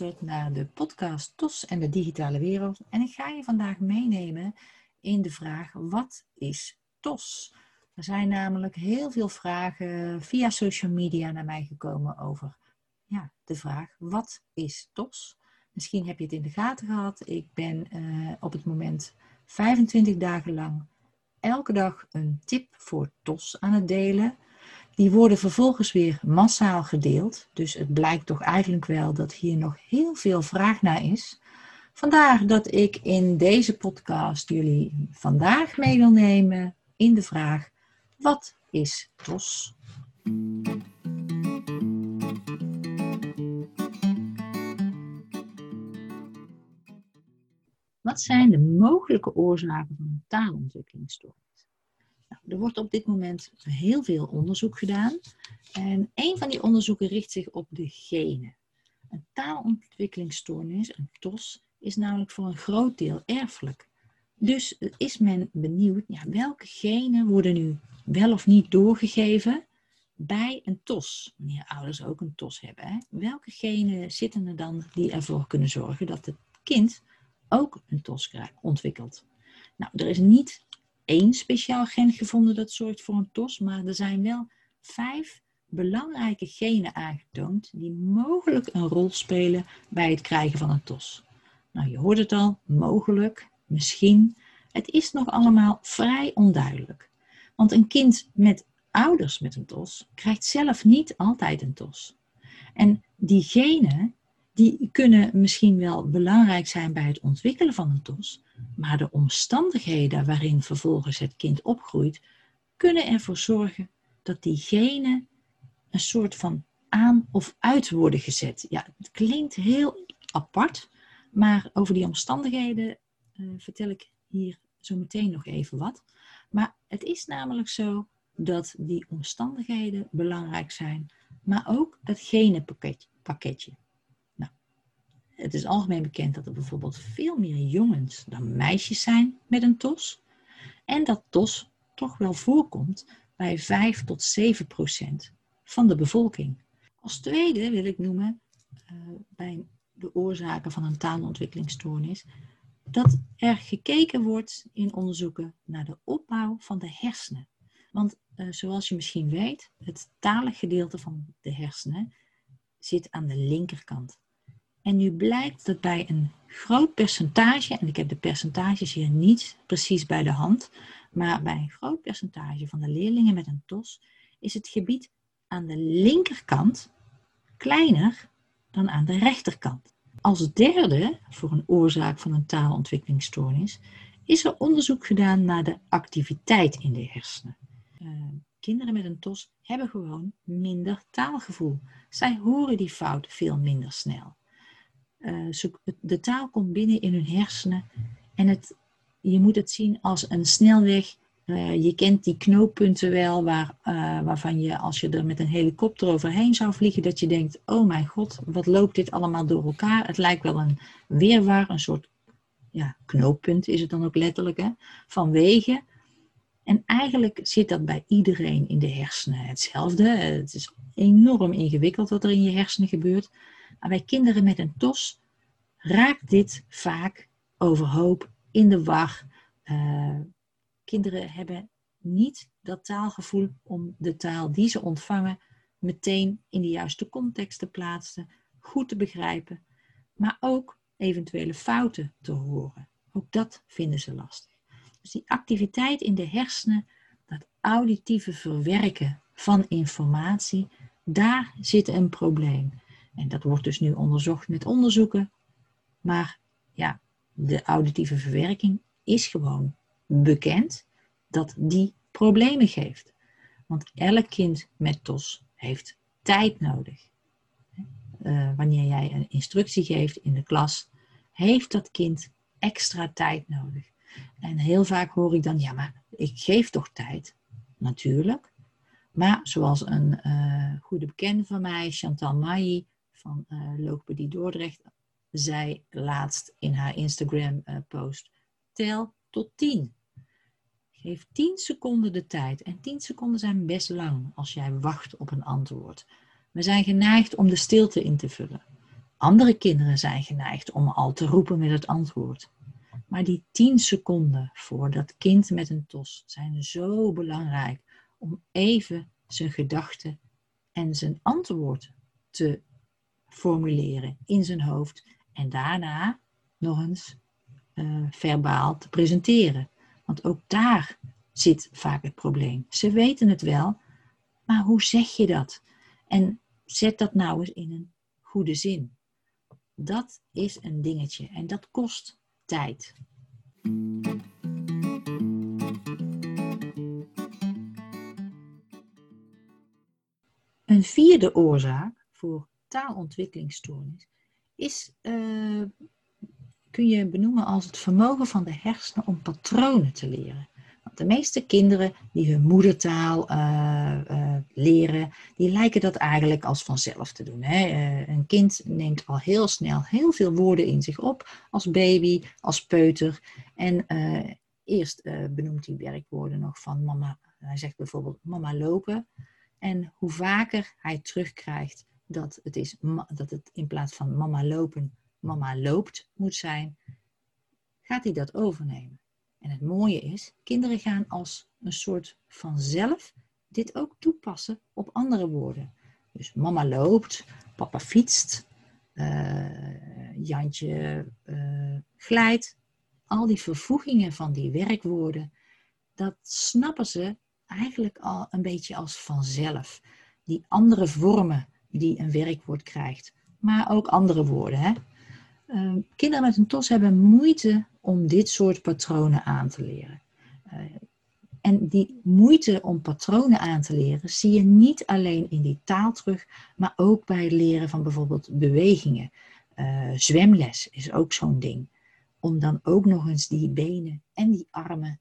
luistert naar de podcast TOS en de digitale wereld. En ik ga je vandaag meenemen in de vraag: wat is TOS? Er zijn namelijk heel veel vragen via social media naar mij gekomen over ja, de vraag: wat is TOS? Misschien heb je het in de gaten gehad. Ik ben uh, op het moment 25 dagen lang elke dag een tip voor TOS aan het delen. Die worden vervolgens weer massaal gedeeld. Dus het blijkt toch eigenlijk wel dat hier nog heel veel vraag naar is. Vandaar dat ik in deze podcast jullie vandaag mee wil nemen in de vraag: wat is TOS? Wat zijn de mogelijke oorzaken van een taalontwikkelingsstoornis? Er wordt op dit moment heel veel onderzoek gedaan. En een van die onderzoeken richt zich op de genen. Een taalontwikkelingsstoornis, een TOS, is namelijk voor een groot deel erfelijk. Dus is men benieuwd, ja, welke genen worden nu wel of niet doorgegeven bij een TOS? Wanneer ouders ook een TOS hebben. Hè? Welke genen zitten er dan die ervoor kunnen zorgen dat het kind ook een TOS ontwikkelt? Nou, er is niet één speciaal gen gevonden dat zorgt voor een TOS, maar er zijn wel vijf belangrijke genen aangetoond die mogelijk een rol spelen bij het krijgen van een TOS. Nou, je hoort het al, mogelijk, misschien. Het is nog allemaal vrij onduidelijk. Want een kind met ouders met een TOS krijgt zelf niet altijd een TOS. En die genen die kunnen misschien wel belangrijk zijn bij het ontwikkelen van een TOS, maar de omstandigheden waarin vervolgens het kind opgroeit, kunnen ervoor zorgen dat die genen een soort van aan of uit worden gezet. Ja, het klinkt heel apart, maar over die omstandigheden uh, vertel ik hier zo meteen nog even wat. Maar het is namelijk zo dat die omstandigheden belangrijk zijn, maar ook het genenpakketje het is algemeen bekend dat er bijvoorbeeld veel meer jongens dan meisjes zijn met een TOS. En dat TOS toch wel voorkomt bij 5 tot 7 procent van de bevolking. Als tweede wil ik noemen uh, bij de oorzaken van een taalontwikkelingsstoornis dat er gekeken wordt in onderzoeken naar de opbouw van de hersenen. Want uh, zoals je misschien weet, het talige gedeelte van de hersenen zit aan de linkerkant. En nu blijkt dat bij een groot percentage, en ik heb de percentages hier niet precies bij de hand, maar bij een groot percentage van de leerlingen met een TOS is het gebied aan de linkerkant kleiner dan aan de rechterkant. Als derde, voor een oorzaak van een taalontwikkelingsstoornis, is er onderzoek gedaan naar de activiteit in de hersenen. Uh, kinderen met een TOS hebben gewoon minder taalgevoel. Zij horen die fout veel minder snel. Uh, de taal komt binnen in hun hersenen en het, je moet het zien als een snelweg. Uh, je kent die knooppunten wel, waar, uh, waarvan je als je er met een helikopter overheen zou vliegen, dat je denkt, oh mijn god, wat loopt dit allemaal door elkaar? Het lijkt wel een weerwar, een soort ja, knooppunt is het dan ook letterlijk, hè, van wegen. En eigenlijk zit dat bij iedereen in de hersenen hetzelfde. Het is enorm ingewikkeld wat er in je hersenen gebeurt. Bij kinderen met een TOS raakt dit vaak overhoop, in de war. Uh, kinderen hebben niet dat taalgevoel om de taal die ze ontvangen meteen in de juiste context te plaatsen, goed te begrijpen, maar ook eventuele fouten te horen. Ook dat vinden ze lastig. Dus die activiteit in de hersenen, dat auditieve verwerken van informatie, daar zit een probleem. En dat wordt dus nu onderzocht met onderzoeken. Maar ja, de auditieve verwerking is gewoon bekend dat die problemen geeft. Want elk kind met TOS heeft tijd nodig. Uh, wanneer jij een instructie geeft in de klas, heeft dat kind extra tijd nodig. En heel vaak hoor ik dan, ja, maar ik geef toch tijd? Natuurlijk. Maar zoals een uh, goede bekende van mij, Chantal Mailly, van uh, Logopedie Dordrecht zei laatst in haar Instagram-post: eh, tel tot 10. Geef 10 seconden de tijd. En 10 seconden zijn best lang als jij wacht op een antwoord. We zijn geneigd om de stilte in te vullen. Andere kinderen zijn geneigd om al te roepen met het antwoord. Maar die 10 seconden voor dat kind met een tos zijn zo belangrijk om even zijn gedachten en zijn antwoord te formuleren in zijn hoofd en daarna nog eens uh, verbaal te presenteren. Want ook daar zit vaak het probleem. Ze weten het wel, maar hoe zeg je dat? En zet dat nou eens in een goede zin. Dat is een dingetje en dat kost tijd. Een vierde oorzaak voor taalontwikkelingsstoornis is, uh, kun je benoemen als het vermogen van de hersenen om patronen te leren. Want de meeste kinderen die hun moedertaal uh, uh, leren, die lijken dat eigenlijk als vanzelf te doen. Hè? een kind neemt al heel snel heel veel woorden in zich op, als baby, als peuter. En eerst benoemt hij werkwoorden nog van mama. Hij zegt bijvoorbeeld mama lopen. En hoe vaker hij terugkrijgt dat het, is, dat het in plaats van mama lopen, mama loopt moet zijn, gaat hij dat overnemen. En het mooie is, kinderen gaan als een soort vanzelf dit ook toepassen op andere woorden. Dus mama loopt, papa fietst, uh, Jantje uh, glijdt. Al die vervoegingen van die werkwoorden, dat snappen ze eigenlijk al een beetje als vanzelf. Die andere vormen die een werkwoord krijgt, maar ook andere woorden. Hè? Ehm, kinderen met een TOS hebben moeite om dit soort patronen aan te leren. Uh, en die moeite om patronen aan te leren zie je niet alleen in die taal terug, maar ook bij het leren van bijvoorbeeld bewegingen. Uh, zwemles is ook zo'n ding. Om dan ook nog eens die benen en die armen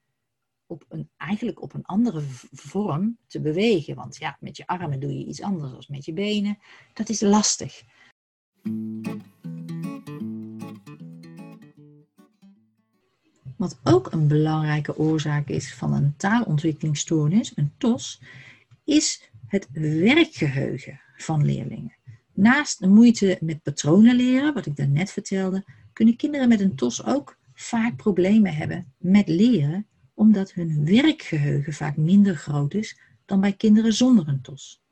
op een, eigenlijk op een andere vorm te bewegen. Want ja, met je armen doe je iets anders dan met je benen. Dat is lastig. Wat ook een belangrijke oorzaak is van een taalontwikkelingsstoornis, een TOS, is het werkgeheugen van leerlingen. Naast de moeite met patronen leren, wat ik daarnet vertelde, kunnen kinderen met een TOS ook vaak problemen hebben met leren omdat hun werkgeheugen vaak minder groot is dan bij kinderen zonder een TOS.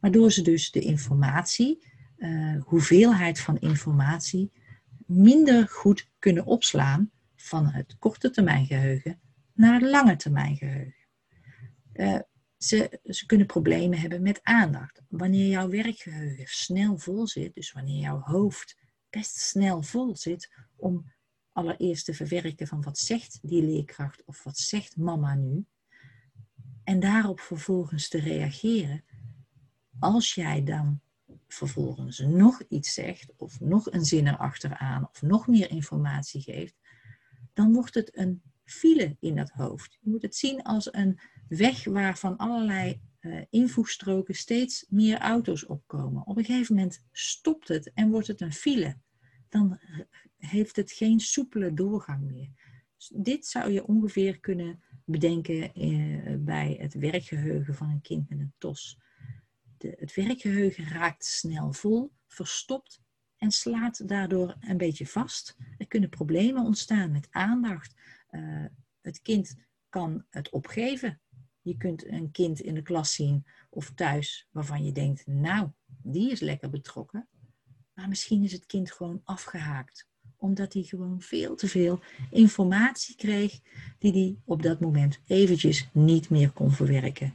Waardoor ze dus de informatie, uh, hoeveelheid van informatie, minder goed kunnen opslaan van het korte termijn geheugen naar het lange termijn geheugen. Uh, ze, ze, kunnen problemen hebben met aandacht. Wanneer jouw werkgeheugen snel vol zit, dus wanneer jouw hoofd best snel vol zit om allereerst te verwerken van wat zegt die leerkracht of wat zegt mama nu. En daarop vervolgens te reageren. Als jij dan vervolgens nog iets zegt of nog een zin erachteraan of nog meer informatie geeft, dan wordt het een file in dat hoofd. Je moet het zien als een weg waar van allerlei uh, invoegstroken steeds meer auto's opkomen. Op een gegeven moment stopt het en wordt het een file. Dan heeft het geen soepele doorgang meer. Dit zou je ongeveer kunnen bedenken eh, bij het werkgeheugen van een kind met een TOS. De, het werkgeheugen raakt snel vol, verstopt en slaat daardoor een beetje vast. Er kunnen problemen ontstaan met aandacht. Uh, het kind kan het opgeven. Je kunt een kind in de klas zien of thuis waarvan je denkt, nou, die is lekker betrokken. Maar misschien is het kind gewoon afgehaakt omdat hij gewoon veel te veel informatie kreeg die hij op dat moment eventjes niet meer kon verwerken.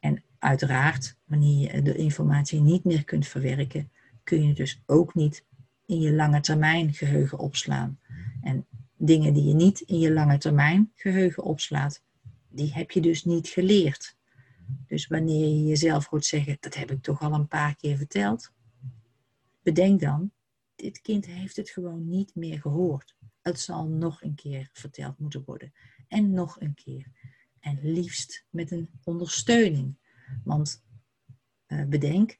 En uiteraard, wanneer je de informatie niet meer kunt verwerken, kun je dus ook niet in je lange termijn geheugen opslaan. En dingen die je niet in je lange termijn geheugen opslaat, die heb je dus niet geleerd. Dus wanneer je jezelf hoort zeggen, dat heb ik toch al een paar keer verteld, bedenk dan dit kind heeft het gewoon niet meer gehoord. Het zal nog een keer verteld moeten worden. En nog een keer. En liefst met een ondersteuning. Want uh, bedenk,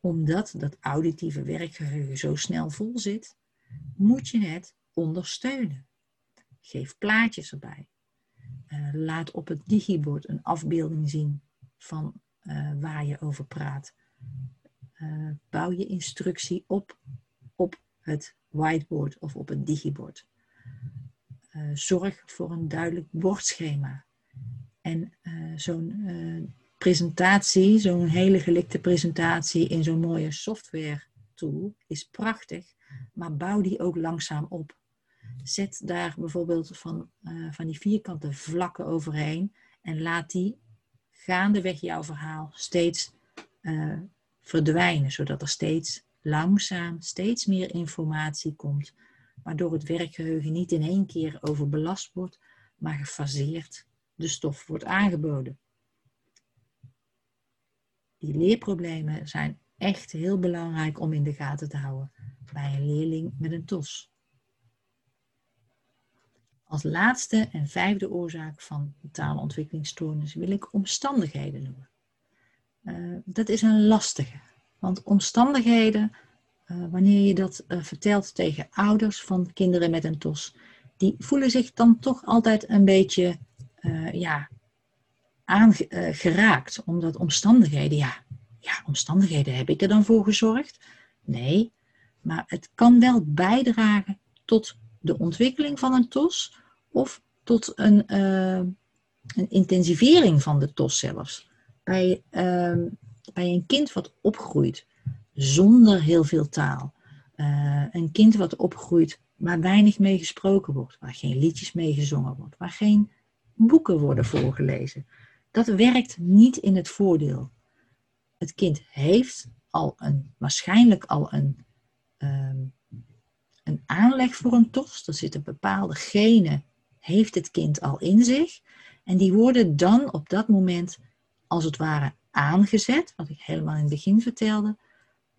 omdat dat auditieve werkgeheugen zo snel vol zit, moet je het ondersteunen. Geef plaatjes erbij. Uh, laat op het digibord een afbeelding zien van uh, waar je over praat bouw je instructie op op het whiteboard of op het digibord. Uh, zorg voor een duidelijk bordschema. En uh, zo'n presentatie, zo'n hele gelikte presentatie in zo'n mooie software tool is prachtig, maar bouw die ook langzaam op. Zet daar bijvoorbeeld van, van die vierkante vlakken overheen en laat die gaandeweg jouw verhaal steeds verdwijnen, zodat er steeds langzaam steeds meer informatie komt, waardoor het werkgeheugen niet in één keer overbelast wordt, maar gefaseerd de stof wordt aangeboden. Die leerproblemen zijn echt heel belangrijk om in de gaten te houden bij een leerling met een TOS. Als laatste en vijfde oorzaak van taalontwikkelingsstoornis wil ik omstandigheden noemen. Uh, dat is een lastige, want omstandigheden, uh, wanneer je dat uh, vertelt tegen ouders van kinderen met een TOS, die voelen zich dan toch altijd een beetje ja, aangeraakt, omdat omstandigheden, ja, ja, omstandigheden heb ik er dan voor gezorgd? Nee, maar het kan wel bijdragen tot de ontwikkeling van een TOS of tot een, uh, een intensivering van de TOS zelfs. Bij, uh, bij een kind wat opgroeit zonder heel veel taal. Uh, een kind wat opgroeit waar weinig mee gesproken wordt, waar geen liedjes mee gezongen wordt, waar geen boeken worden voorgelezen. Dat werkt niet in het voordeel. Het kind heeft al een, waarschijnlijk al een, um, een aanleg voor een TOS. Er zitten bepaalde genen heeft het kind al in zich. En die worden dan op dat moment, als het ware, aangezet, wat ik helemaal in het begin vertelde,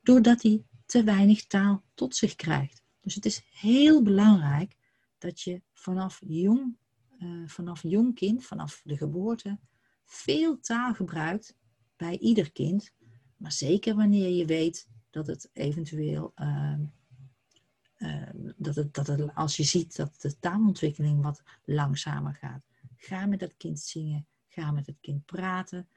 doordat hij te weinig taal tot zich krijgt. Dus het is heel belangrijk dat je vanaf jong, uh, vanaf jong kind, vanaf de geboorte, veel taal gebruikt bij ieder kind. Maar zeker wanneer je weet dat het eventueel uh, Ehm, dat, het, dat het, als je ziet dat de taalontwikkeling wat langzamer gaat, ga met dat kind zingen, ga met het kind praten,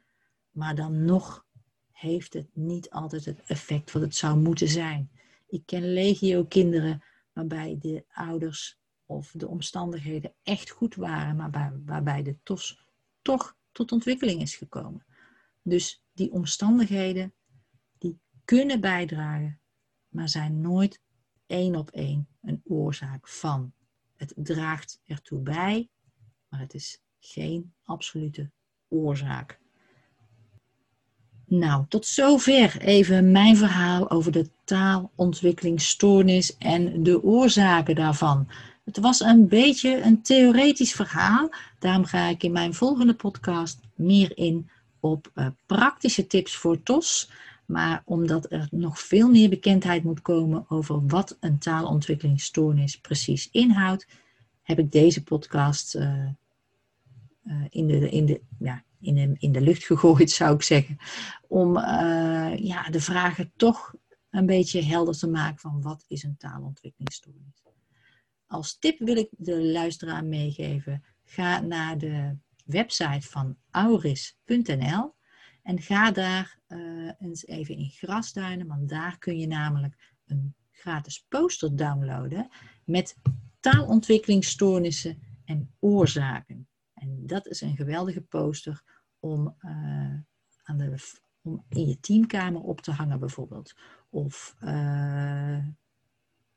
maar dan nog heeft het niet altijd het effect wat het zou moeten zijn. Ik ken legio kinderen waarbij de ouders of de omstandigheden echt goed waren, maar waarbij de TOS toch tot ontwikkeling is gekomen. Dus die omstandigheden, die kunnen bijdragen, maar zijn nooit één op één een oorzaak van. Het draagt ertoe bij, maar het is geen absolute oorzaak. Nou, tot zover even mijn verhaal over de taalontwikkelingsstoornis en de oorzaken daarvan. Het was een beetje een theoretisch verhaal, daarom ga ik in mijn volgende podcast meer in op uh, praktische tips voor TOS. Maar omdat er nog veel meer bekendheid moet komen over wat een taalontwikkelingsstoornis precies inhoudt, heb ik deze podcast uh, uh, in, de, in, de, ja, in, de, in de lucht gegooid, zou ik zeggen. Om uh, ja, de vragen toch een beetje helder te maken van wat is een taalontwikkelingsstoornis. Als tip wil ik de luisteraar meegeven, ga naar de website van auris.nl en ga daar uh, eens even in grasduinen, want daar kun je namelijk een gratis poster downloaden met taalontwikkelingsstoornissen en oorzaken. En dat is een geweldige poster om, uh, aan de, om in je teamkamer op te hangen bijvoorbeeld. Of uh,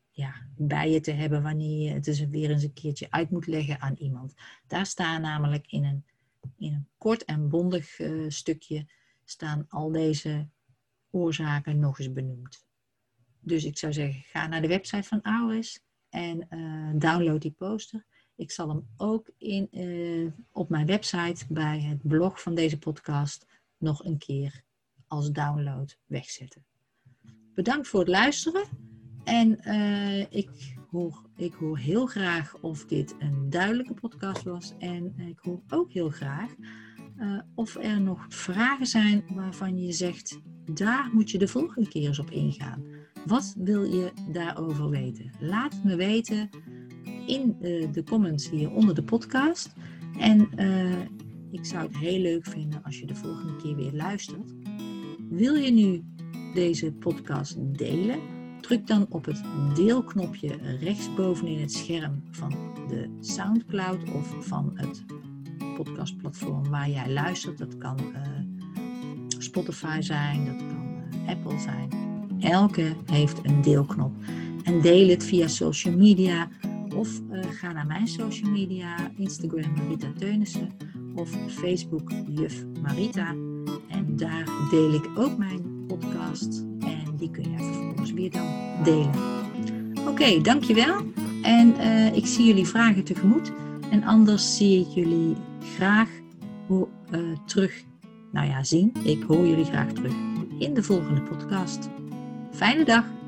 ja, bij je te hebben wanneer je het weer eens een keertje uit moet leggen aan iemand. Daar staan namelijk in een, in een kort en bondig stukje staan al deze oorzaken nog eens benoemd. Dus ik zou zeggen, ga naar de website van Auris en download die poster. Ik zal hem ook in, uh, op mijn website bij het blog van deze podcast nog een keer als download wegzetten. Bedankt voor het luisteren. En uh, ik, hoor, ik hoor heel graag of dit een duidelijke podcast was. En ik hoor ook heel graag uh, of er nog vragen zijn waarvan je zegt, daar moet je de volgende keer eens op ingaan. Wat wil je daarover weten? Laat me weten in uh, de comments hier onder de podcast. En uh, ik zou het heel leuk vinden als je de volgende keer weer luistert. Wil je nu deze podcast delen? Druk dan op het deelknopje rechtsbovenin het scherm van de SoundCloud of van het podcastplatform waar jij luistert. Dat kan uh, Spotify zijn, dat kan Apple zijn. Elke heeft een deelknop. En deel het via social media of uh, ga naar mijn social media, Instagram Marita Teunissen of Facebook Juf Marita. En daar deel ik ook mijn podcast en die kun jij vervolgens weer dan delen. Oké, dankjewel. En uh, ik zie jullie vragen tegemoet. En anders zie ik jullie graag uh, terug. Nou ja, zien. Ik hoor jullie graag terug in de volgende podcast. Fijne dag!